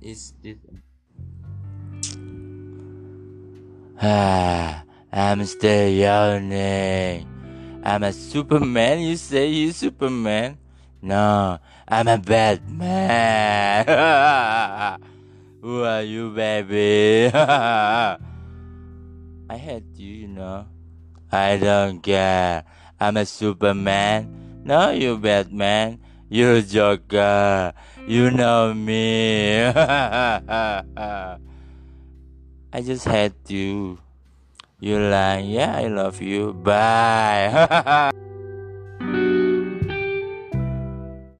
is this? Ah, I'm still yawning. I'm a Superman. You say you Superman? No, I'm a Batman. Who are you, baby? I hate you, you know. I don't care. I'm a Superman. No, you Batman. You Joker. You know me. I just hate you. You like, yeah, I love you. Bye.